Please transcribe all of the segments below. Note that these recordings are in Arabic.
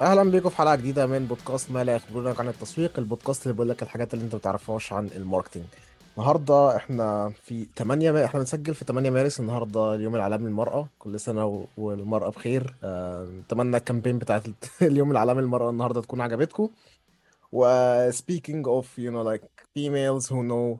أهلا بيكم في حلقة جديدة من بودكاست ما لا يخبرونك عن التسويق البودكاست اللي بيقول لك الحاجات اللي انت ما تعرفهاش عن ال marketing. النهارده إحنا في 8 ما... إحنا بنسجل في 8 مارس النهارده اليوم العالمي للمرأة. كل سنة. والمرأة بخير. آه، نتمنى ال campaign بتاعت اليوم العالمي للمرأة النهارده تكون عجبتكم. و speaking of you know like females who know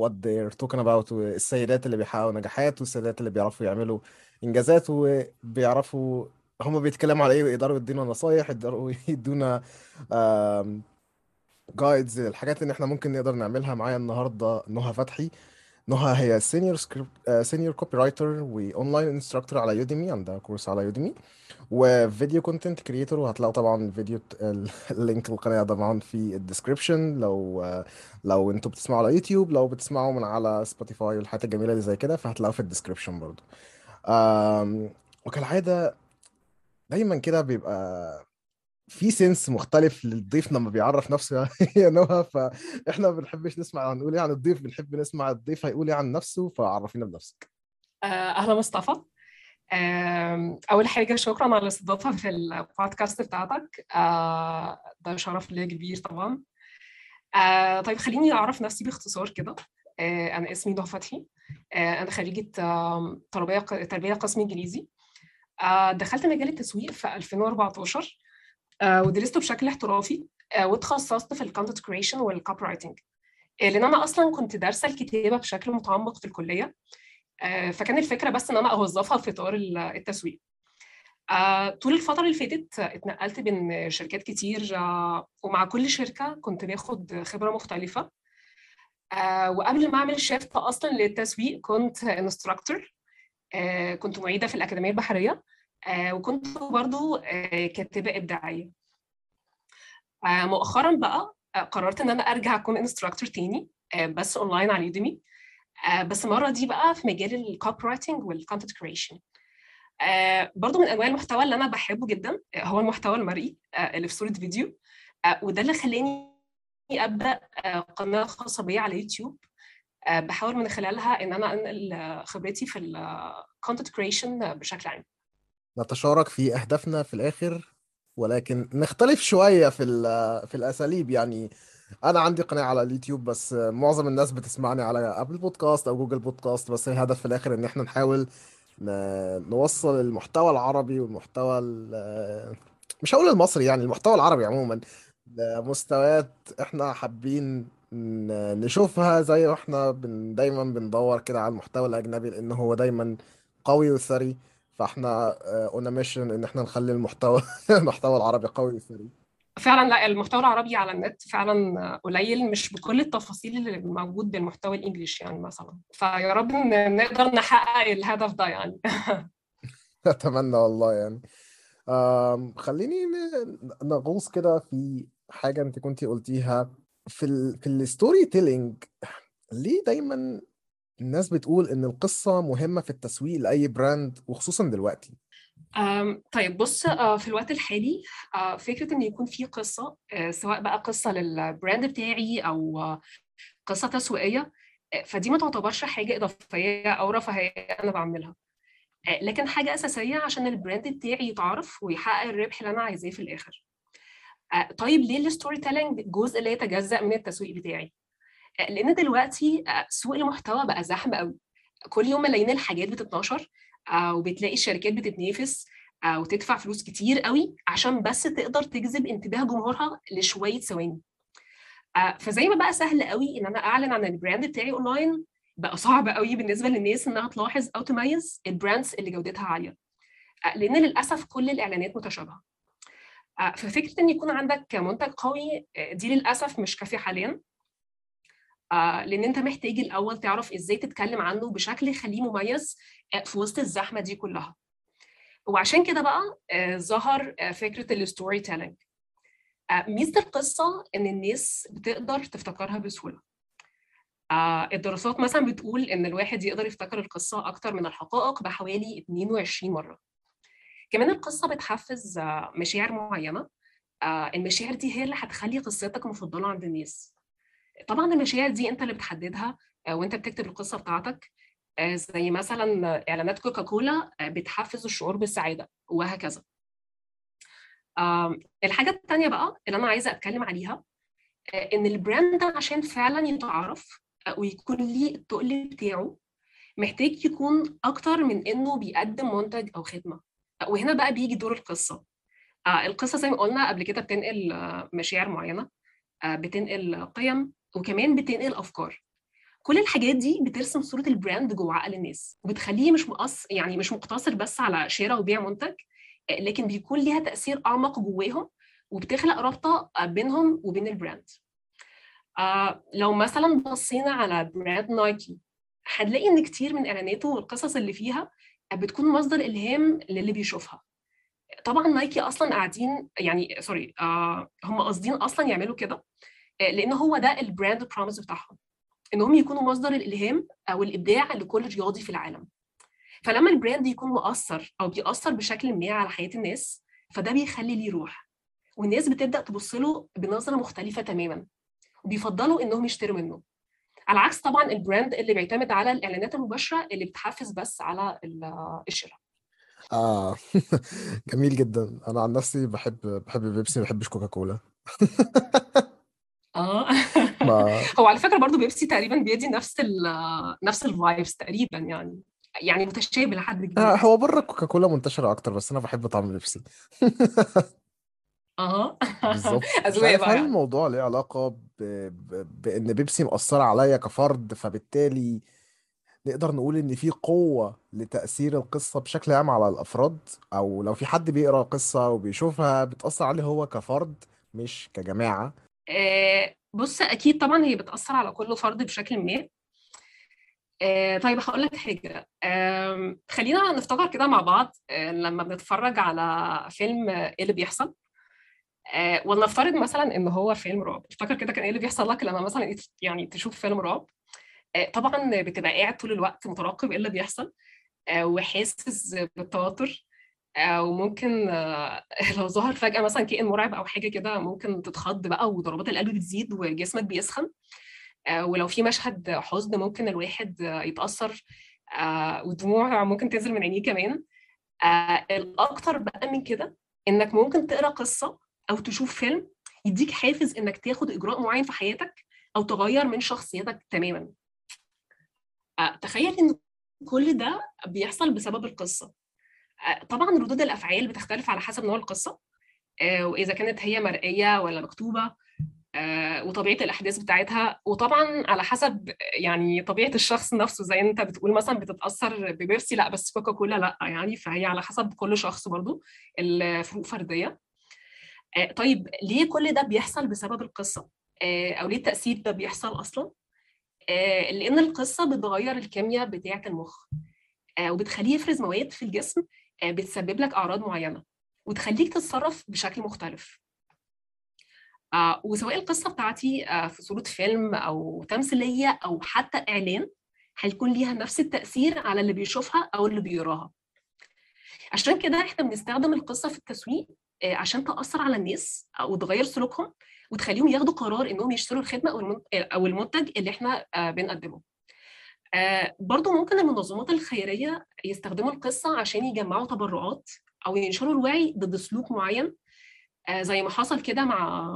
what they're talking about والسيدات اللي بيحققوا نجاحات والسيدات اللي بيعرفوا يعملوا إنجازات وبيعرفوا هم بيتكلموا على إيه؟ ويقدروا يدونا نصايح يقدروا يدونا guides الحاجات اللي إحنا ممكن نقدر نعملها معايا النهارده. نهى فتحي. نهى هي senior script senior copywriter و online instructor على يوديمي عندها course على يوديمي و video content creator وهتلاقوا طبعا فيديو ال link القناة طبعا في ال description لو لو أنتوا بتسمعوا على يوتيوب لو بتسمعوا من على سبوتيفاي والحاجات الجميلة اللي زي كده فهتلاقوا في ال description برضو. وكالعادة دايما كده بيبقى في سنس مختلف للضيف لما بيعرف نفسه يا نهى فاحنا ما بنحبش نسمع هنقول إيه عن الضيف بنحب نسمع الضيف هيقول إيه عن نفسه فعرفينا بنفسك. آه، أهلا مصطفى. آم، أول حاجة شكرا على الاستضافة في البودكاست بتاعتك. آه، ده شرف ليا كبير طبعا. آه، طيب خليني أعرف نفسي باختصار كده. أنا اسمي نهى فتحي. أنا خريجة آم، تربية تربية قسم إنجليزي. آه، دخلت مجال التسويق في 2014 آه، ودرسته بشكل احترافي آه، وتخصصت في ال content creation وال copywriting لأن أنا أصلا كنت دارسة الكتابة بشكل متعمق في الكلية آه، فكان الفكرة بس إن أنا أوظفها في إطار ال- التسويق. آه، طول الفترة اللي فاتت آه، اتنقلت بين شركات كتير آه، ومع كل شركة كنت باخد خبرة مختلفة. آه، وقبل ما أعمل shift أصلا للتسويق كنت instructor كنت معيدة في الأكاديمية البحرية. آه، وكنت برضو آه، كاتبة إبداعية. آه، مؤخرا بقى آه، قررت إن أنا أرجع أكون instructor تاني آه، بس أونلاين على يوديمي آه، بس المرة دي بقى في مجال ال copywriting وال content creation آه، برضو من أنواع المحتوى اللي أنا بحبه جدا آه، هو المحتوى المرئي آه، اللي في صورة فيديو. آه، وده اللي خلاني أبدأ آه، قناة خاصة بيا على يوتيوب. آه، بحاول من خلالها إن أنا أنقل آه، خبرتي في ال content creation بشكل عام. نتشارك في أهدافنا في الآخر ولكن نختلف شوية في في الأساليب. يعني أنا عندي قناة على اليوتيوب بس معظم الناس بتسمعني على أبل بودكاست أو جوجل بودكاست بس الهدف في الآخر إن إحنا نحاول نوصل المحتوى العربي والمحتوى ال- مش هقول المصري يعني المحتوى العربي عموما لمستويات إحنا حابين نشوفها زي ما إحنا دايما بندور كده على المحتوى الأجنبي لأن هو دايما قوي وثري. فاحنا on mission ان إحنا نخلي المحتوى المحتوى العربي قوي وثري فعلا لا المحتوى العربي على النت فعلا آه، قليل مش بكل التفاصيل اللي موجود بالمحتوى ال English يعني مثلا. فيا رب نقدر نحقق الهدف ده يعني. أتمنى والله يعني. خليني نغوص كده في حاجة أنت كنتي قلتيها. في ال في ال storytelling ليه دايما الناس بتقول إن القصة مهمة في التسويق لأي brand وخصوصا دلوقتي. طيب بص آه، في الوقت الحالي آه، فكرة إن يكون في قصة آه، سواء بقى قصة لل brand بتاعي أو قصة تسويقية آه، فدي ما تعتبرش حاجة إضافية أو رفاهية أنا بعملها. لكن حاجة أساسية عشان ال brand بتاعي يتعرف ويحقق الربح اللي أنا عايزاه في الآخر. آه، طيب ليه ال storytelling جزء لا يتجزأ من التسويق بتاعي؟ لأن دلوقتي آه، سوق المحتوى بقى زحمة قوي كل يوم ملايين الحاجات بتتنشر آه، وبتلاقي الشركات بتتنافس آه، وتدفع فلوس كتير قوي عشان بس تقدر تجذب انتباه جمهورها لشوية ثواني. فزي ما بقى سهل قوي إن أنا أعلن عن ال brand بتاعي اونلاين بقى صعب قوي بالنسبة للناس إنها تلاحظ أو تميز ال brands اللي جودتها عالية. لأن للأسف كل الإعلانات متشابهة. ففكرة إن يكون عندك منتج قوي دي للأسف مش كافية حاليا. آه، لأن أنت محتاج الأول تعرف إزاي تتكلم عنه بشكل يخليه مميز آه، في وسط الزحمة دي كلها. وعشان كده بقى آه، ظهر فكرة ال storytelling ميزة القصة إن الناس بتقدر تفتكرها بسهولة. الدراسات مثلا بتقول إن الواحد يقدر يفتكر القصة أكتر من الحقائق بحوالي 22 مرة. كمان القصة بتحفز مشاعر معينة. المشاعر دي هي اللي هتخلي قصتك مفضلة عند الناس. طبعا المشاعر دي أنت اللي بتحددها آه، وأنت بتكتب القصة بتاعتك. آه، زي مثلا إعلانات كوكاكولا آه، بتحفز الشعور بالسعادة وهكذا. آم، الحاجة التانية بقى اللي أنا عايزة أتكلم عليها إن ال brand عشان فعلا يتعرف ويكون ليه التقل بتاعه محتاج يكون أكتر من إنه بيقدم منتج أو خدمة. آه، وهنا بقى بيجي دور القصة. آه، القصة زي ما قلنا قبل كده بتنقل مشاعر معينة آه، بتنقل قيم وكمان بتنقل أفكار. كل الحاجات دي بترسم صورة ال brand جوه عقل الناس وبتخليه مش مقص يعني مش مقتصر بس على شراء وبيع منتج آه، لكن بيكون ليها تأثير أعمق جواهم وبتخلق رابطة آه، بينهم وبين ال brand آه لو مثلا بصينا على brand نايكي هنلاقي إن كتير من إعلاناته والقصص اللي فيها بتكون مصدر إلهام للي بيشوفها. طبعا نايكي أصلا قاعدين يعني sorry آه هم قاصدين أصلا يعملوا كده. لأن هو ده ال brand promise بتاعهم إنهم يكونوا مصدر الإلهام أو الإبداع لكل رياضي في العالم. فلما ال brand يكون مؤثر أو بيأثر بشكل ما على حياة الناس فده بيخلي ليه روح. والناس بتبدأ تبص له بنظرة مختلفة تماما وبيفضلوا إنهم يشتروا منه. على عكس طبعا ال brand اللي بيعتمد على الإعلانات المباشرة اللي بتحفز بس على ال- الشراء. آه. جميل جدا. أنا عن نفسي بحب بحب بيبسي ما بحبش كوكاكولا. آه. ما هو على فكرة برضو بيبسي تقريبا بيدي نفس ال نفس ال vibes تقريبا يعني يعني متشابه لحد آه، كبير. هو بره كوكاكولا منتشرة أكتر بس أنا بحب طعم بيبسي آه. بالظبط. مش اذواق عارف بقى. هل الموضوع ليه علاقة ب... ب... بإن بيبسي مأثرة عليا كفرد فبالتالي نقدر نقول إن في قوة لتأثير القصة بشكل عام على الأفراد؟ أو لو في حد بيقرأ قصة وبيشوفها بتأثر عليه هو كفرد مش كجماعة؟ آه، بص أكيد طبعا هي بتأثر على كل فرد بشكل ما. آه، طيب هقول لك حاجة. خلينا نفتكر كده مع بعض آه، لما بنتفرج على فيلم آه، إيه اللي بيحصل. آه، ولنفترض مثلا إن هو فيلم رعب. افتكر كده كان إيه اللي بيحصل لك لما مثلا يعني تشوف فيلم رعب. آه، طبعا بتبقى قاعد طول الوقت مترقب إيه اللي بيحصل. آه، وحاسس بالتوتر. آه، وممكن آه، لو ظهر فجأة مثلا كائن مرعب أو حاجة كده ممكن تتخض بقى وضربات القلب بتزيد وجسمك بيسخن. آه، ولو في مشهد حزن ممكن الواحد يتأثر. آه، ودموع ممكن تنزل من عينيه كمان. الأكتر بقى من كده إنك ممكن تقرأ قصة أو تشوف فيلم يديك حافز إنك تاخد إجراء معين في حياتك أو تغير من شخصيتك تماما. تخيل إن كل ده بيحصل بسبب القصة. آه، طبعا ردود الأفعال بتختلف على حسب نوع القصة آه، وإذا كانت هي مرئية ولا مكتوبة آه، وطبيعة الأحداث بتاعتها. وطبعا على حسب يعني طبيعة الشخص نفسه زي أنت بتقول مثلا بتتأثر ببيبسي لأ بس كوكا كولا لأ يعني فهي على حسب كل شخص برضو الفروق فردية. آه، طيب ليه كل ده بيحصل بسبب القصة؟ آه، أو ليه التأثير ده بيحصل أصلا؟ آه، لأن القصة بتغير الكيمياء بتاعة المخ آه، وبتخليه يفرز مواد في الجسم آه، بتسبب لك أعراض معينة وتخليك تتصرف بشكل مختلف. آه، وسواء القصة بتاعتي آه، في صورة فيلم أو تمثيلية أو حتى إعلان هيكون ليها نفس التأثير على اللي بيشوفها أو اللي بيقراها. عشان كده إحنا بنستخدم القصة في التسويق آه، عشان تأثر على الناس أو تغير سلوكهم وتخليهم ياخدوا قرار إنهم يشتروا المن- أو المنتج اللي إحنا آه، بنقدمه. آه، برضو ممكن المنظمات الخيرية يستخدموا القصة عشان يجمعوا تبرعات أو ينشروا الوعي ضد سلوك معين. آه، زي ما حصل كده مع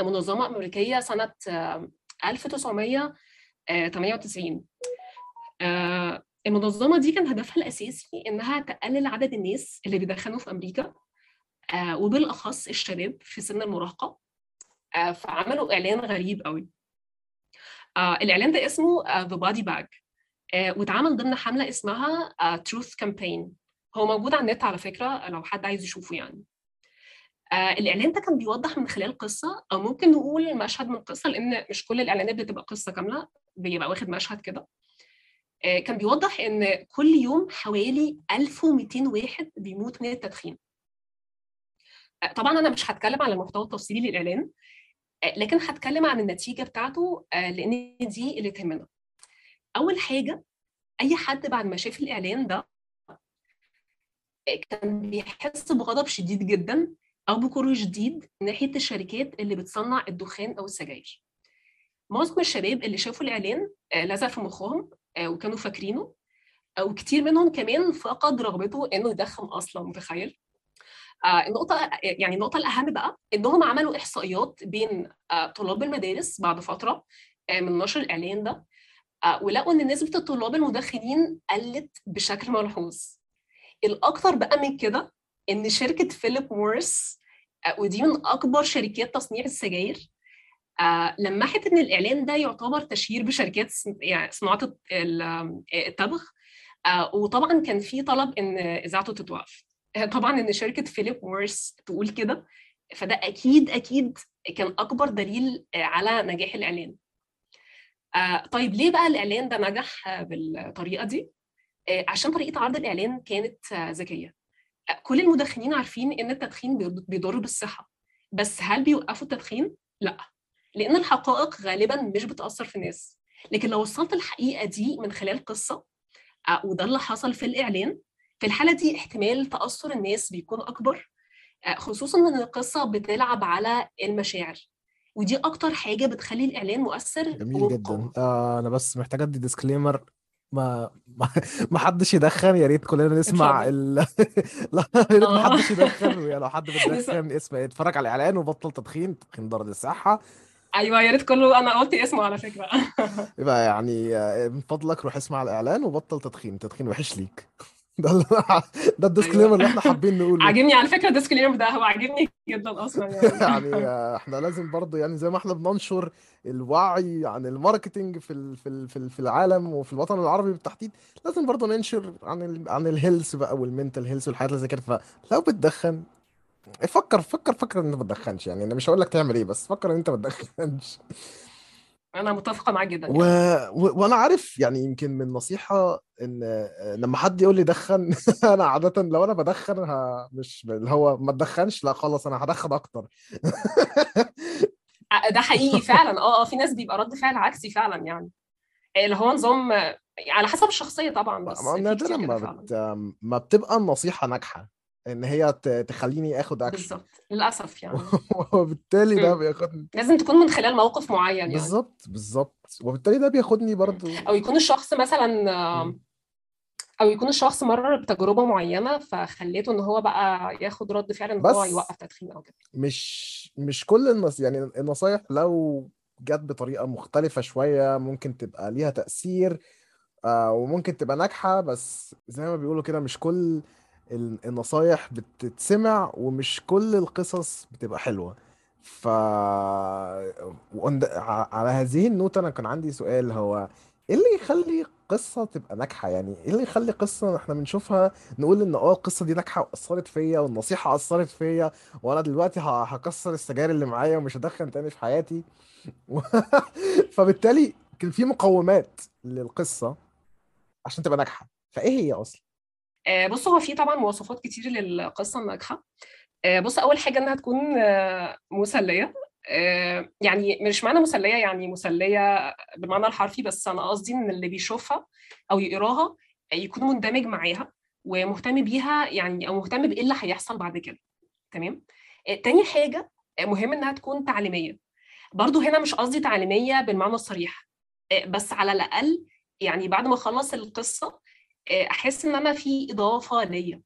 منظمة أمريكية سنة آه، 1998 آه، المنظمة دي كان هدفها الأساسي إنها تقلل عدد الناس اللي بيدخنوا في أمريكا آه، وبالأخص الشباب في سن المراهقة. آه، فعملوا إعلان غريب قوي. آه، الإعلان ده اسمه آه، The Body Bag. آه، واتعمل ضمن حملة اسمها آه، Truth Campaign. هو موجود على النت على فكرة لو حد عايز يشوفه يعني. آه، الإعلان ده كان بيوضح من خلال قصة أو ممكن نقول مشهد من قصة لأن مش كل الإعلانات بتبقى قصة كاملة بيبقى واخد مشهد كده. آه، كان بيوضح إن كل يوم حوالي 1200 واحد بيموت من التدخين. آه، طبعا أنا مش هتكلم على المحتوى التفصيلي للإعلان آه، لكن هتكلم عن النتيجة بتاعته آه، لأن دي اللي تهمنا. أول حاجة أي حد بعد ما شاف الإعلان ده كان بيحس بغضب شديد جدا أو بكره شديد ناحية الشركات اللي بتصنع الدخان أو السجاير. معظم الشباب اللي شافوا الإعلان آه، لزق في مخهم آه، وكانوا فاكرينه أو كتير منهم كمان فقد رغبته إنه يدخن أصلا متخيل؟ آه النقطة يعني النقطة الأهم بقى إنهم عملوا إحصائيات بين طلاب المدارس بعد فترة من نشر الإعلان ده ولقوا إن نسبة الطلاب المدخنين قلت بشكل ملحوظ. الأكثر بقى من كده إن شركة فيليب موريس آه ودي من أكبر شركات تصنيع السجاير آه لمحت إن الإعلان ده يعتبر تشهير بشركات يعني صناعة التبغ آه وطبعا كان في طلب إن إذاعته تتوقف. طبعا إن شركة فيليب موريس تقول كده فده أكيد أكيد كان أكبر دليل على نجاح الإعلان. آه طيب ليه بقى الإعلان ده نجح بالطريقة دي؟ آه عشان طريقة عرض الإعلان كانت آه ذكيه كل المدخنين عارفين إن التدخين بيضر بالصحة. بس هل بيوقفوا التدخين؟ لا. لأن الحقائق غالبا مش بتأثر في الناس. لكن لو وصلت الحقيقة دي من خلال قصة وده اللي حصل في الإعلان في الحالة دي احتمال تأثر الناس بيكون أكبر. خصوصا إن القصة بتلعب على المشاعر. ودي أكتر حاجة بتخلي الإعلان مؤثر جميل جدا. آه أنا بس محتاج أدي disclaimer ما ما ما حدش يدخن يا ريت كلنا نسمع ال... لا يا ريت ما حدش يدخن يعني لو حد بيدخن اسمع اتفرج على الإعلان وبطل تدخين التدخين ضار للصحه أيوه يا ريت كله أنا قلت اسمه على فكرة. يبقى يعني من فضلك روح اسمع الإعلان وبطل تدخين. التدخين وحش ليك. ده اللي ده ال disclaimer أيوة. اللي إحنا حابين نقوله. عاجبني على فكرة ال disclaimer ده هو عاجبني جدا أصلا يعني. يعني إحنا لازم برضه يعني زي ما إحنا بننشر الوعي عن ال marketing في ال في ال في, ال في العالم وفي الوطن العربي بالتحديد لازم برضه ننشر عن ال عن ال health بقى وال mental health والحاجات اللي زي كده. فلو بتدخن فكر فكر فكر إن أنت ما تدخنش يعني. أنا مش هقول لك تعمل إيه بس فكر إن أنت ما تدخنش. أنا متفقة معاك جدا و... و... وأنا عارف يعني يمكن من نصيحة إن لما حد يقول لي دخن أنا عاده لو أنا بدخن ه... مش اللي هو ما تدخنش لا خلاص أنا هدخن أكتر. ده حقيقي فعلا. آه آه في ناس بيبقى رد فعل عكسي فعلا يعني. اللي هو نظام على حسب الشخصية طبعا بس نادرا ما بت... ما بتبقى النصيحة ناجحة. إن هي تخليني آخد اكشن بالظبط للأسف يعني. وبالتالي ده بياخدني. لازم تكون من خلال موقف معين يعني. بالظبط بالظبط. وبالتالي ده بياخدني برضو. أو يكون الشخص مثلا أو يكون الشخص مر بتجربة معينة فخليته إن هو بقى ياخد رد فعل إن هو يوقف تدخين أو كده. مش مش كل النص يعني النصايح لو جت بطريقة مختلفة شوية ممكن تبقى ليها تأثير آه وممكن تبقى ناجحة بس زي ما بيقولوا كده مش كل النصايح بتتسمع ومش كل القصص بتبقى حلوة. ف على هذه النوتة أنا كان عندي سؤال هو إيه اللي يخلي قصة تبقى ناجحة؟ يعني إيه اللي يخلي قصة إحنا بنشوفها نقول إن آه القصة دي ناجحة وأثرت فيا والنصيحة أثرت فيا وأنا دلوقتي هكسر السجاير اللي معايا ومش هدخن تاني في حياتي؟ فبالتالي كان في مقومات للقصة عشان تبقى ناجحة. فإيه هي أصلا؟ بص هو في طبعا مواصفات كتير للقصة الناجحة. بص أول حاجة إنها تكون مسلية. يعني مش معنى مسلية يعني مسلية بالمعنى الحرفي بس أنا قصدي إن اللي بيشوفها أو يقراها يكون مندمج معاها ومهتم بيها يعني أو مهتم بإيه اللي هيحصل بعد كده. تمام؟ تاني حاجة مهم إنها تكون تعليمية. برضو هنا مش قصدي تعليمية بالمعنى الصريح. بس على الأقل يعني بعد ما أخلص القصة أحس إن أنا في إضافة ليا.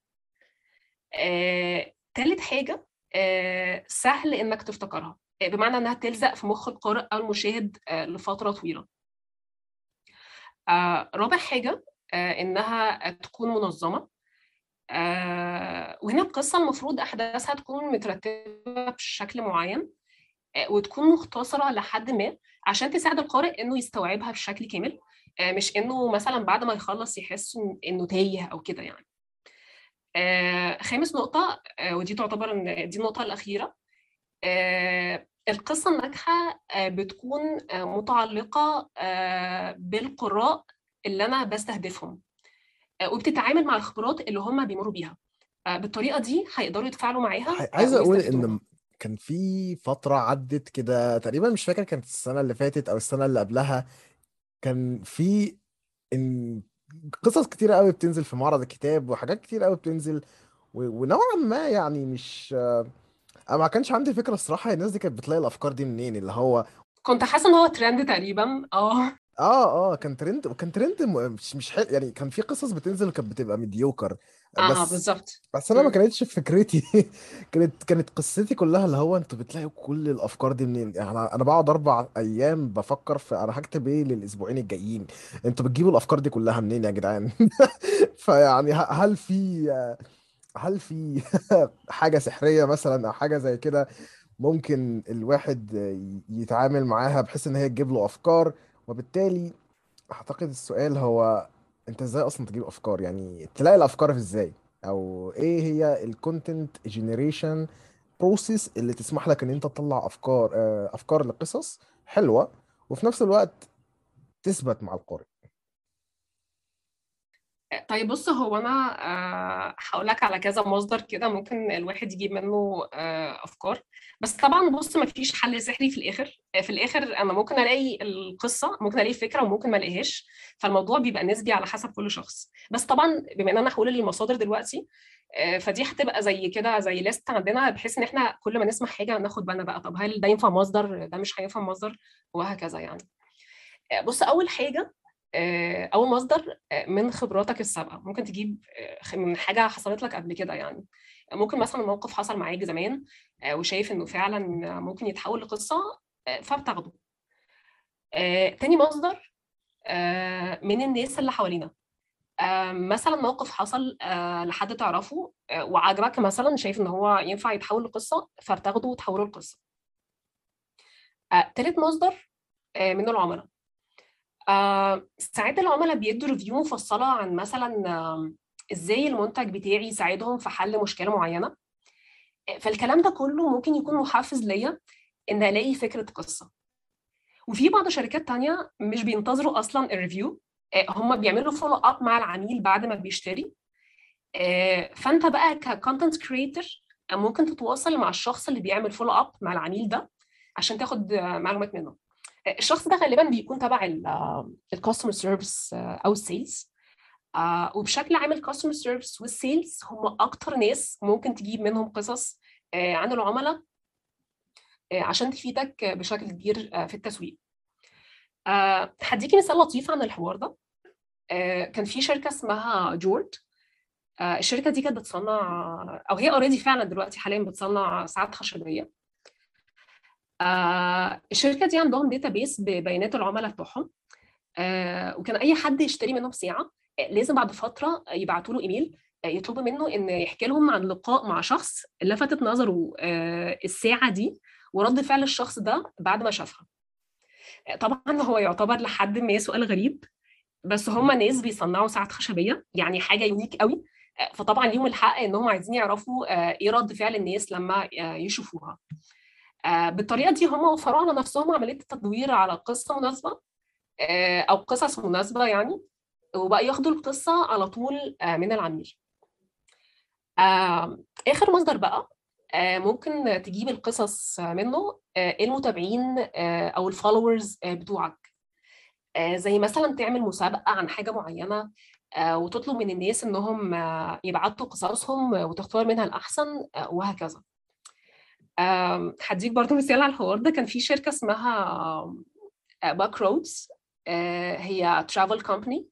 آه، تالت حاجة آه، سهل إنك تفتكرها. بمعنى إنها تلزق في مخ القارئ أو المشاهد آه، لفترة طويلة. آه، رابع حاجة آه، إنها تكون منظمة. آه، وهنا القصة المفروض أحداثها تكون مترتبة بشكل معين. آه، وتكون مختصرة لحد ما عشان تساعد القارئ إنه يستوعبها بشكل كامل آه، مش إنه مثلا بعد ما يخلص يحس إنه تايه أو كده يعني. آه، خامس نقطة آه، ودي تعتبر ان دي النقطة الأخيرة. القصة الناجحة بتكون متعلقة بالقراء اللي أنا بستهدفهم وبتتعامل مع الخبرات اللي هم بيمروا بيها. بالطريقة دي هيقدروا يتفاعلوا معاها. عايز أقول إن كان في فترة عدت كده تقريبا مش فاكر كانت السنة اللي فاتت أو السنة اللي قبلها كان في إن قصص كتيرة قوي بتنزل في معرض الكتاب وحاجات كتير قوي بتنزل و- ونوعا ما يعني مش أنا ما كانش عندي فكرة الصراحة الناس دي كانت بتلاقي الأفكار دي منين؟ اللي هو كنت حاسة إن هو ترند تقريبا آه. آه آه كان ترند كان ترند م- مش مش حلو يعني كان في قصص بتنزل كانت بتبقى mediocre آه بس بالظبط. بس أنا ما مم. كانتش فكرتي كانت كانت قصتي كلها اللي هو أنتوا بتلاقوا كل الأفكار دي منين؟ يعني أنا أنا بقعد أربع أيام بفكر في أنا هكتب إيه للأسبوعين الجايين؟ أنتوا بتجيبوا الأفكار دي كلها منين يا جدعان؟ فيعني ه- هل في هل في حاجة سحرية مثلا أو حاجة زي كده ممكن الواحد يتعامل معاها بحيث إن هي تجيب له أفكار؟ وبالتالي أعتقد السؤال هو أنت إزاي أصلا تجيب أفكار؟ يعني تلاقي الأفكار إزاي؟ أو إيه هي ال content generation process اللي تسمح لك إن أنت تطلع أفكار آه، أفكار لقصص حلوة وفي نفس الوقت تثبت مع القارئ؟ طيب بص هو أنا آه، هقول لك على كذا مصدر كده ممكن الواحد يجيب منه آه، أفكار. بس طبعا بص ما فيش حل سحري في الآخر. آه، في الآخر أنا ممكن ألاقي القصة ممكن ألاقي الفكرة وممكن ما ألاقيهاش. فالموضوع بيبقى نسبي على حسب كل شخص. بس طبعا بما إن أنا هقول المصادر دلوقتي آه، فدي هتبقى زي كده زي ليست عندنا بحيث إن إحنا كل ما نسمع حاجة ناخد بالنا بقى. طب هل ده ينفع مصدر؟ ده مش هينفع مصدر؟ وهكذا يعني. آه، بص أول حاجة آه، أول مصدر آه، من خبراتك السابقة. ممكن تجيب آه، من حاجة حصلت لك قبل كده يعني. ممكن مثلا موقف حصل معاك زمان وشايف إنه فعلا ممكن يتحول لقصة فبتاخده. تاني مصدر من الناس اللي حوالينا. مثلا موقف حصل لحد تعرفه وعجبك مثلا شايف إن هو ينفع يتحول لقصة فبتاخده وتحوله لقصة. تالت مصدر من العملاء. آه، ساعات العملاء بيدوا ريفيو مفصلة عن مثلا إزاي المنتج بتاعي يساعدهم في حل مشكلة معينة. آه، فالكلام ده كله ممكن يكون محفز ليا إن ألاقي فكرة قصة. وفي بعض شركات تانية مش بينتظروا أصلا ال review آه، هم بيعملوا follow up مع العميل بعد ما بيشتري. آه، فأنت بقى ك content creator ممكن تتواصل مع الشخص اللي بيعمل follow up مع العميل ده عشان تاخد معلومات منه. الشخص ده غالبا بيكون تبع ال customer service أو ال sales آه وبشكل عام ال customer service وال sales هم أكتر ناس ممكن تجيب منهم قصص آه عن العملاء آه عشان تفيدك بشكل كبير آه في التسويق. آه هديكي مثال لطيف عن الحوار ده. آه كان في شركة اسمها جورد آه الشركة دي كانت بتصنع أو هي already فعلا دلوقتي حاليا بتصنع ساعات خشبية. آه الشركة دي عندهم database ببيانات العملاء بتوعهم. آه وكان أي حد يشتري منهم ساعه لازم بعد فترة يبعتوا له إيميل آه يطلبوا منه إن يحكي لهم عن لقاء مع شخص لفتت نظره الساعة دي ورد فعل الشخص ده بعد ما شافها. طبعا هو يعتبر لحد ما سؤال غريب بس هم ناس بيصنعوا ساعات خشبية يعني حاجة يونيك قوي. فطبعا ليهم الحق انهم عايزين يعرفوا إيه رد فعل الناس لما يشوفوها. بالطريقة دي هم وفروا على نفسهم عمليه التدوير على قصة مناسبة أو قصص مناسبة يعني وبقى ياخدوا القصة على طول من العميل. آخر مصدر بقى ممكن تجيب القصص منه المتابعين أو الفولورز بتوعك. زي مثلا تعمل مسابقة عن حاجة معينة وتطلب من الناس إنهم يبعتوا قصصهم وتختار منها الأحسن وهكذا. هديك برضو مثال على الحوار ده. كان في شركة اسمها باك رودز هي travel company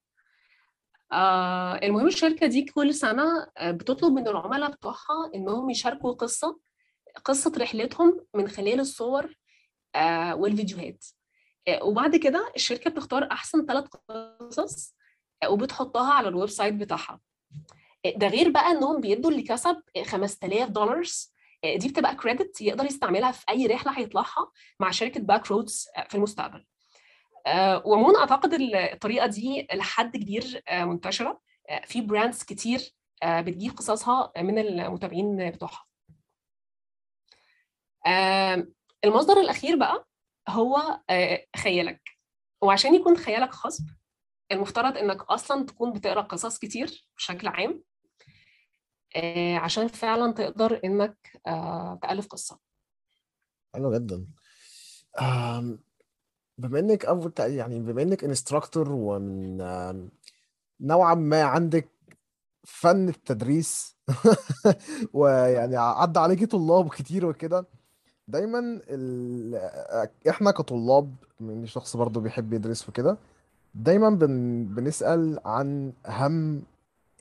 المهم الشركة دي كل سنة بتطلب من العملاء بتوعها إنهم يشاركوا قصة قصة رحلتهم من خلال الصور والفيديوهات. وبعد كده الشركة بتختار أحسن ثلاث قصص وبتحطها على ال website بتاعها. ده غير بقى إنهم بيدوا اللي كسب 5000 دولار دي بتبقى credit يقدر يستعملها في أي رحلة هيطلعها مع شركة باك رودز في المستقبل. آه وعموما أعتقد الطريقة دي لحد كبير آه منتشرة. آه في brands كتير بتجيب قصصها من المتابعين بتوعها. المصدر الأخير بقى هو خيالك. وعشان يكون خيالك خصب المفترض إنك أصلا تكون بتقرأ قصص كتير بشكل عام. عشان فعلا تقدر إنك تألف قصة. حلو جدا. بما إنك اول يعني بما إنك انستراكتور ومن نوعا ما عندك فن التدريس ويعني عدى عليكي طلاب كتير وكده دايما ال... إحنا كطلاب من شخص برضو بيحب يدرس وكده دايما بن... بنسأل عن أهم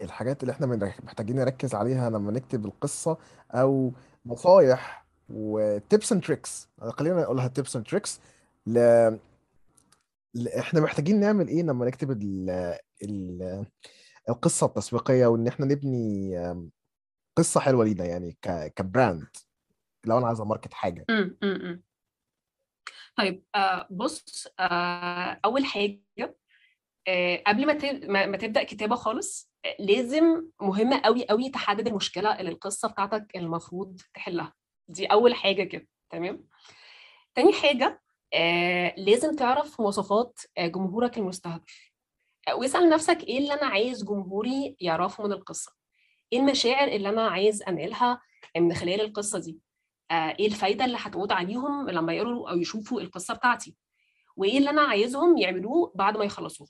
الحاجات اللي إحنا محتاجين نركز عليها لما نكتب القصة أو نصايح و tips and tricks خلينا نقولها tips and tricks ل... ل... إحنا محتاجين نعمل إيه لما نكتب ال... ال... القصة التسويقية وإن إحنا نبني قصة حلوة لينا يعني ك... كـ brand لو أنا عايز أ market حاجة. امم امم طيب آه بص آه أول حاجة آه قبل ما ما تبدأ كتابة خالص لازم مهمة قوي قوي تحدد المشكلة اللي القصة بتاعتك المفروض تحلها. دي أول حاجة كده تمام؟ تاني حاجة آه لازم تعرف مواصفات آه، جمهورك المستهدف. آه، واسأل نفسك إيه اللي أنا عايز جمهوري يعرفه من القصة؟ إيه المشاعر اللي أنا عايز أنقلها من خلال القصة دي؟ آه، إيه الفايدة اللي هتعود عليهم لما يقروا أو يشوفوا القصة بتاعتي؟ وإيه اللي أنا عايزهم يعملوه بعد ما يخلصوها؟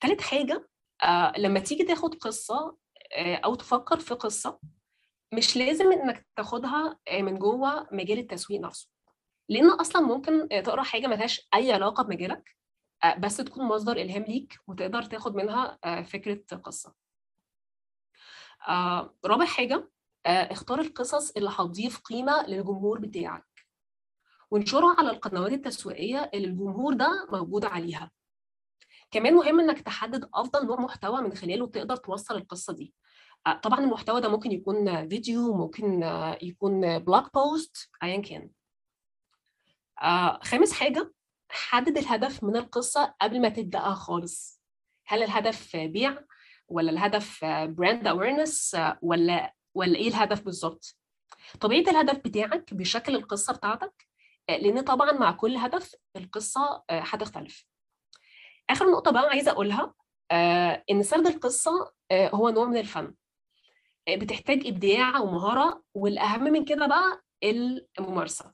تالت حاجة آه، لما تيجي تاخد قصة آه، أو تفكر في قصة مش لازم إنك تاخدها آه، من جوه مجال التسويق نفسه. لأن أصلا ممكن تقرأ حاجة ملهاش أي علاقة بمجالك بس تكون مصدر إلهام ليك وتقدر تاخد منها قصة. آه، رابع حاجة آه، اختار القصص اللي هتضيف قيمة للجمهور بتاعك. وانشرها على القنوات التسويقية اللي الجمهور ده موجود عليها. كمان مهم إنك تحدد أفضل نوع محتوى من خلاله تقدر توصل القصة دي. آه، طبعا المحتوى ده ممكن يكون فيديو ممكن آه، يكون blog post ايا كان. آه، خامس حاجة حدد الهدف من القصة قبل ما تبدأها خالص. هل الهدف بيع ولا الهدف brand awareness ولا ولا إيه الهدف بالظبط؟ طبيعة الهدف بتاعك بيشكل القصة بتاعتك لأن طبعا مع كل هدف القصة هتختلف. آخر نقطة بقى عايزة أقولها آه، إن سرد القصة آه، هو نوع من الفن. آه، بتحتاج إبداع ومهارة والأهم من كده بقى الممارسة.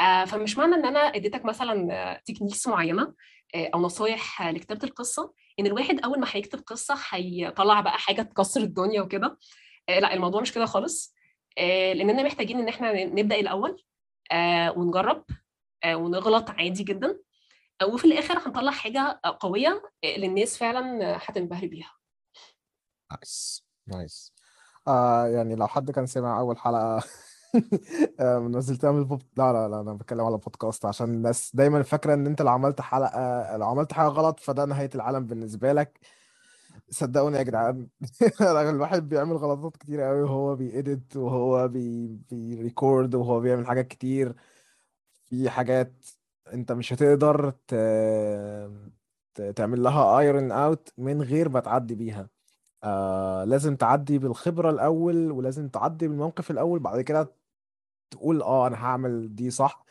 آه، فمش معنى إن أنا أديتك مثلا تكنيكس معينة آه، أو نصايح آه، لكتابة القصة إن الواحد أول ما هيكتب قصة هيطلع بقى حاجة تكسر الدنيا وكده. آه، لأ الموضوع مش كده خالص. آه، لاننا محتاجين إن إحنا نبدأ الأول آه، ونجرب آه، ونغلط عادي جدا. آه، وفي الآخر هنطلع حاجة قوية للناس فعلا هتنبهر بيها. nice nice آه يعني لو حد كان سمع أول حلقة آه نزلتها من البوب لا لا لا أنا بتكلم على بودكاست عشان الناس دايما فاكرة إن أنت لو عملت حلقة لو عملت حاجة غلط فده نهاية العالم بالنسبة لك. صدقوني يا جدعان الواحد بيعمل غلطات كتير قوي وهو بي edit وهو بي بي record وهو بيعمل حاجات كتير في حاجات انت مش هتقدر ت... تعمل لها iron out من غير ما تعدي بيها. آه لازم تعدي بالخبرة الأول ولازم تعدي بالموقف الأول بعد كده تقول آه أنا هعمل دي صح.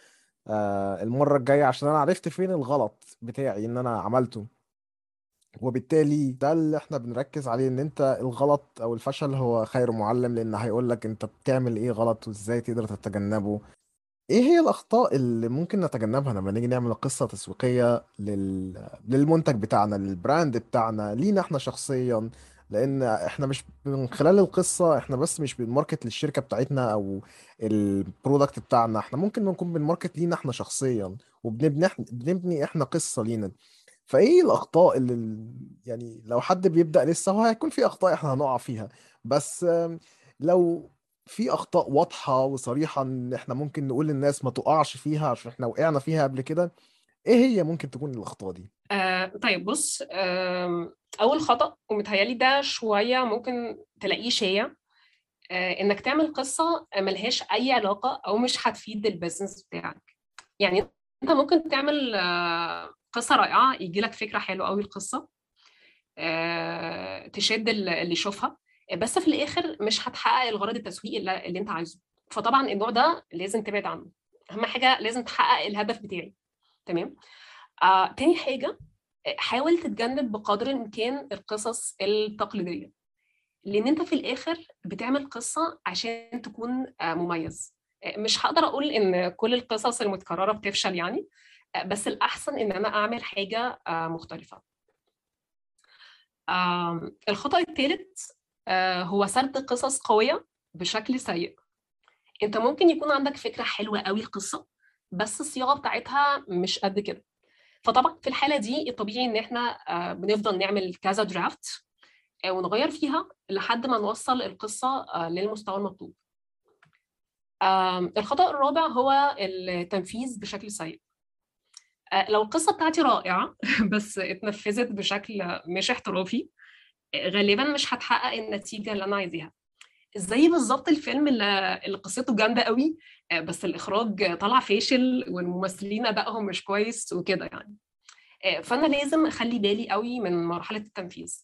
آه المرة الجاية عشان أنا عرفت فين الغلط بتاعي إن أنا عملته. وبالتالي ده اللي إحنا بنركز عليه إن أنت الغلط أو الفشل هو خير معلم لأن هيقول لك أنت بتعمل إيه غلط وإزاي تقدر تتجنبه. إيه هي الأخطاء اللي ممكن نتجنبها لما نيجي نعمل قصة تسويقية لل... للمنتج بتاعنا لل brand بتاعنا لينا إحنا شخصيا؟ لأن إحنا مش من خلال القصة إحنا بس مش بن market للشركة بتاعتنا أو ال product بتاعنا. إحنا ممكن نكون بن market لينا إحنا شخصيا وبنبني بنبني إحنا قصة لينا. فإيه الأخطاء اللي يعني لو حد بيبدأ لسه هو هيكون في أخطاء إحنا هنقع فيها. بس لو في أخطاء واضحة وصريحة إن إحنا ممكن نقول للناس ما تقعش فيها عشان إحنا وقعنا فيها قبل كده إيه هي ممكن تكون الأخطاء دي؟ آه طيب بص آم، أول خطأ ومتهيألي ده شوية ممكن تلاقيه شائع آه إنك تعمل قصة ملهاش أي علاقة أو مش هتفيد البيزنس بتاعك. يعني أنت ممكن تعمل آه قصة رائعة يجي لك فكرة حلوة قوي القصة آه تشد ال- اللي يشوفها. بس في الآخر مش هتحقق الغرض التسويقي اللي, أنت عايزه. فطبعا النوع ده لازم تبعد عنه. أهم حاجة لازم تحقق الهدف بتاعي. تمام؟ آه، تاني حاجة آه، حاول تتجنب بقدر الإمكان القصص التقليدية. لأن أنت في الآخر بتعمل قصة عشان تكون آه، مميز. آه، مش هقدر أقول إن كل القصص المتكررة بتفشل يعني آه، بس الأحسن إن أنا أعمل حاجة آه، مختلفة. آم، الخطأ الثالث هو سرد قصص قوية بشكل سيء. أنت ممكن يكون عندك فكرة حلوة قوي القصة بس الصياغة بتاعتها مش قد كده. فطبعا في الحالة دي الطبيعي إن إحنا آه، بنفضل نعمل كذا درافت ونغير فيها لحد ما نوصل القصة آه، للمستوى المطلوب. الخطأ الرابع هو التنفيذ بشكل سيء. آه، لو القصة بتاعتي رائعة بس اتنفذت بشكل مش احترافي آه، غالبا مش هتحقق النتيجة اللي أنا عايزاها. زي بالظبط الفيلم اللي قصته جامدة قوي آه، بس الإخراج طلع فاشل والممثلين أدائهم مش كويس وكده يعني. آه، فأنا لازم أخلي بالي قوي من مرحلة التنفيذ.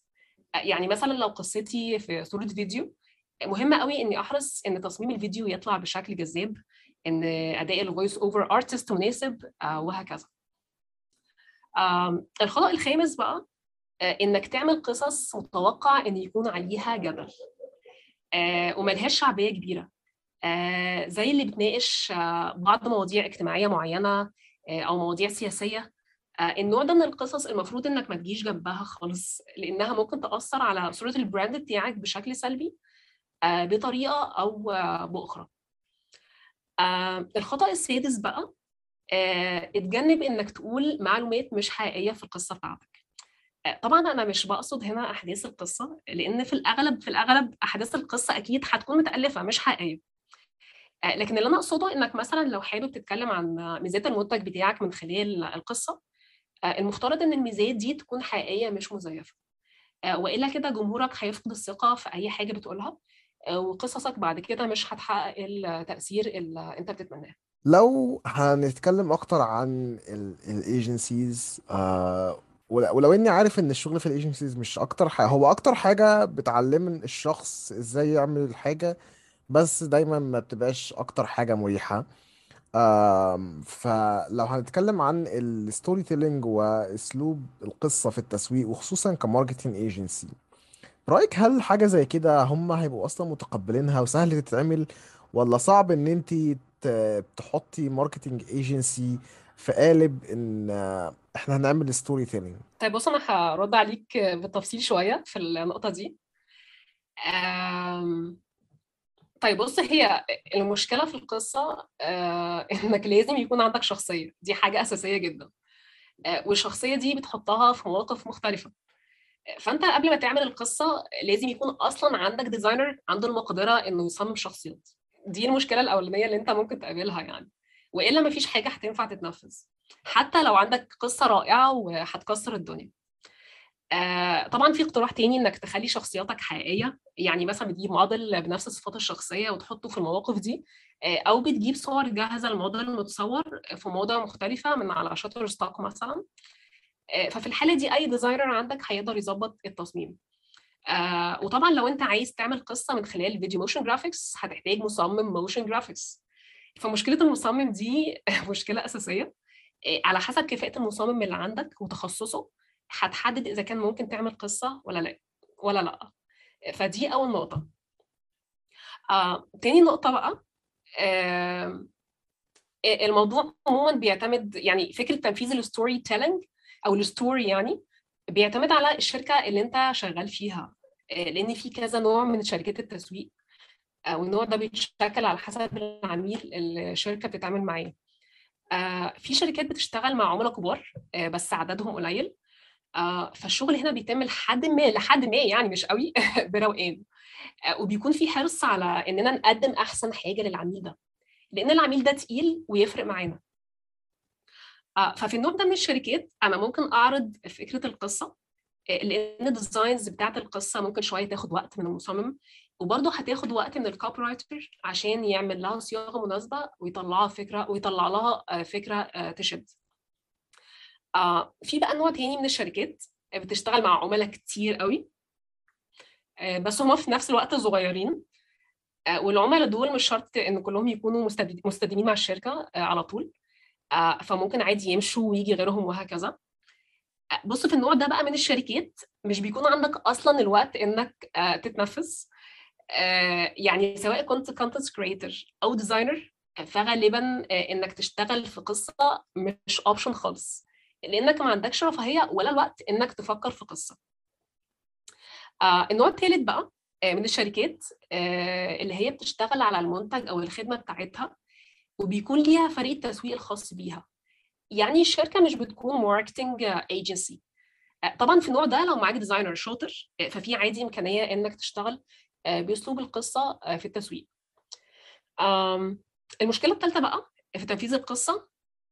آه، يعني مثلا لو قصتي في صورة فيديو مهم قوي إني أحرص إن تصميم الفيديو يطلع بشكل جذاب إن أداء ال voice over artist مناسب وهكذا. آم، الخطأ الخامس بقى إنك تعمل قصص متوقع إن يكون عليها جدل آه، وملهاش شعبية كبيرة آه، زي اللي بتناقش آه، بعض مواضيع اجتماعية معينة آه، أو مواضيع سياسية. آه، النوع ده من القصص المفروض إنك ما تجيش جنبها خالص لأنها ممكن تأثر على صورة ال brand بتاعك بشكل سلبي آه، آه، بأخرى. آه، الخطأ السادس بقى آه، اتجنب إنك تقول معلومات مش حقيقية في القصة بتاعتك. آه، طبعا أنا مش بقصد هنا أحداث القصة لأن في الأغلب في الأغلب أحداث القصة أكيد هتكون متألفة مش حقيقية. آه، لكن اللي أنا أقصده إنك مثلا لو حابب تتكلم عن ميزات المنتج بتاعك من خلال القصة آه، المفترض إن الميزات دي تكون حقيقية مش مزيفة. آه، وإلا كده جمهورك هيفقد الثقة في أي حاجة بتقولها وقصصك بعد كده مش هتحقق التأثير اللي أنت بتتمناه. لو هنتكلم أكتر عن ال agencies ول- ولو إني عارف إن الشغل في ال agencies مش أكتر حاجة هو أكتر حاجة بتعلم الشخص إزاي يعمل الحاجة بس دايما ما بتبقاش أكتر حاجة مريحة. آم، فلو هنتكلم عن ال storytelling وأسلوب القصة في التسويق وخصوصا ك marketing agency رأيك هل حاجة زي كده هم هيبقوا أصلا متقبلينها وسهل تتعمل ولا صعب إن أنت ت- تحطي marketing agency في قالب إن إحنا هنعمل storytelling طيب بص أنا هرد عليك بالتفصيل شوية في النقطة دي. آم، طيب بص هي المشكلة في القصة آه، إنك لازم يكون عندك شخصية. دي حاجة أساسية جدا. آه، والشخصية دي بتحطها في مواقف مختلفة. آه، فأنت قبل ما تعمل القصة لازم يكون أصلا عندك designer عنده المقدرة إنه يصمم شخصيات. دي المشكلة الأولانية اللي أنت ممكن تقابلها يعني. وإلا مفيش حاجة هتنفع تتنفذ. حتى لو عندك قصة رائعة وهتكسر الدنيا. آه، طبعا في اقتراح تاني إنك تخلي شخصياتك حقيقية يعني مثلا بتجيب موديل بنفس الصفات الشخصية وتحطه في المواقف دي آه، أو بتجيب صور جاهزة الموديل متصور في مواضع مختلفة من على Shutterstock مثلا. آه، ففي الحالة دي أي designer عندك هيقدر يظبط التصميم. آه، وطبعا لو أنت عايز تعمل قصة من خلال فيديو motion graphics هتحتاج مصمم motion graphics فمشكلة المصمم دي مشكلة أساسية. على حسب كفاءة المصمم اللي عندك وتخصصه هتحدد إذا كان ممكن تعمل قصة ولا لأ ولا لأ. فدي أول نقطة. آه، تاني نقطة بقى آه، الموضوع عموما بيعتمد يعني فكرة تنفيذ ال storytelling أو ال story يعني بيعتمد على الشركة اللي أنت شغال فيها. آه، لأن في كذا نوع من شركات التسويق آه، والنوع ده بيتشكل على حسب العميل اللي الشركة بتتعامل معاه. آه، في شركات بتشتغل مع عملاء كبار آه، بس عددهم قليل. آه، فالشغل هنا بيتم لحد ما لحد ما يعني مش قوي بروقان. آه، وبيكون في حرص على إننا نقدم أحسن حاجة للعميل ده لأن العميل ده تقيل ويفرق معانا. آه، ففي النوع ده من الشركات أنا ممكن أعرض فكرة القصة آه، لأن ال designs بتاعت القصة ممكن شوية تاخد وقت من المصمم. وبرضه هتاخد وقت من ال copywriter عشان يعمل لها صياغة مناسبة ويطلعها فكرة ويطلع لها آه، فكرة آه، تشد. آه، في بقى نوع تاني من الشركات بتشتغل مع عملاء كتير قوي. بس هم في نفس الوقت صغيرين. والعملاء دول مش شرط إن كلهم يكونوا مستد- مستديمين مع الشركة على طول. فممكن عادي يمشوا ويجي غيرهم وهكذا. بص في النوع ده بقى من الشركات مش بيكون عندك أصلا الوقت إنك تتنفس. يعني سواء كنت content creator أو designer فغالبا آه، إنك تشتغل في قصة مش option خالص. لأنك ما عندكش رفاهية ولا الوقت إنك تفكر في قصة. آه، النوع الثالث بقى آه، من الشركات آه، اللي هي بتشتغل على المنتج أو الخدمة بتاعتها وبيكون ليها فريق التسويق الخاص بيها. يعني الشركة مش بتكون marketing agency طبعا في النوع ده لو معاك designer شاطر آه، ففي عادي إمكانية إنك تشتغل آه، بأسلوب القصة آه، في التسويق. المشكلة الثالثه بقى في تنفيذ القصة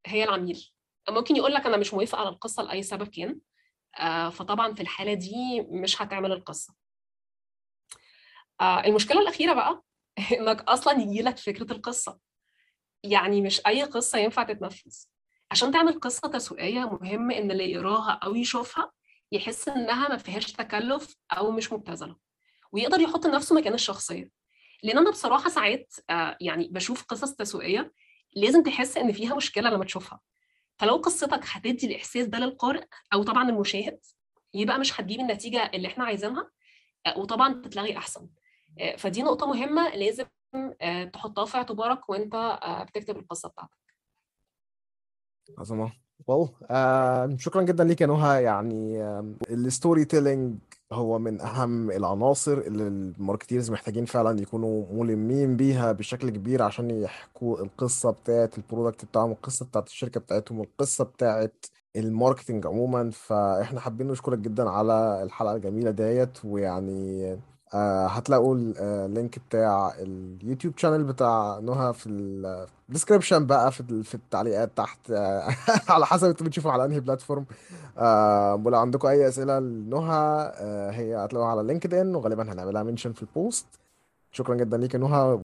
هي العميل. ممكن يقول لك أنا مش موافق على القصة لأي سبب كان آه، فطبعا في الحالة دي مش هتعمل القصة. آه، المشكلة الأخيرة بقى إنك أصلا يجي لك فكرة القصة. يعني مش أي قصة ينفع تتنفذ. عشان تعمل قصة تسويقية مهم إن اللي يقراها أو يشوفها يحس إنها ما فيهاش تكلف أو مش مبتذلة. ويقدر يحط نفسه مكان الشخصية. لأن أنا بصراحة ساعات آه، يعني بشوف قصص تسويقية لازم تحس إن فيها مشكلة لما تشوفها. فلو قصتك هتدي الإحساس ده للقارئ أو طبعا المشاهد يبقى مش هتجيب النتيجة اللي إحنا عايزينها آه، وطبعا تتلغي أحسن. آه، فدي نقطة مهمة لازم آه، تحطها في اعتبارك وأنت آه، بتكتب القصة بتاعتك. عظمة. واو. آه شكرا جدا ليك يا نهى. يعني ال storytelling هو من أهم العناصر اللي ال marketers محتاجين فعلا يكونوا ملمين بيها بشكل كبير عشان يحكوا القصة بتاعت ال product بتاعهم القصة بتاعت الشركة بتاعتهم القصة بتاعت ال marketing عموما. فإحنا حابين نشكرك جدا على الحلقة الجميلة ديت ويعني آه هتلاقوا ال- آه، اللينك بتاع اليوتيوب channel بتاع نهى في ال description بقى في ال- في التعليقات تحت آه، على حسب أنتوا بتشوفوا على انهي platform آه ولو عندكم أي أسئلة لنهى آه هي هتلاقوها على LinkedIn وغالبا هنعملها mention في ال post شكرا جدا ليك نهى.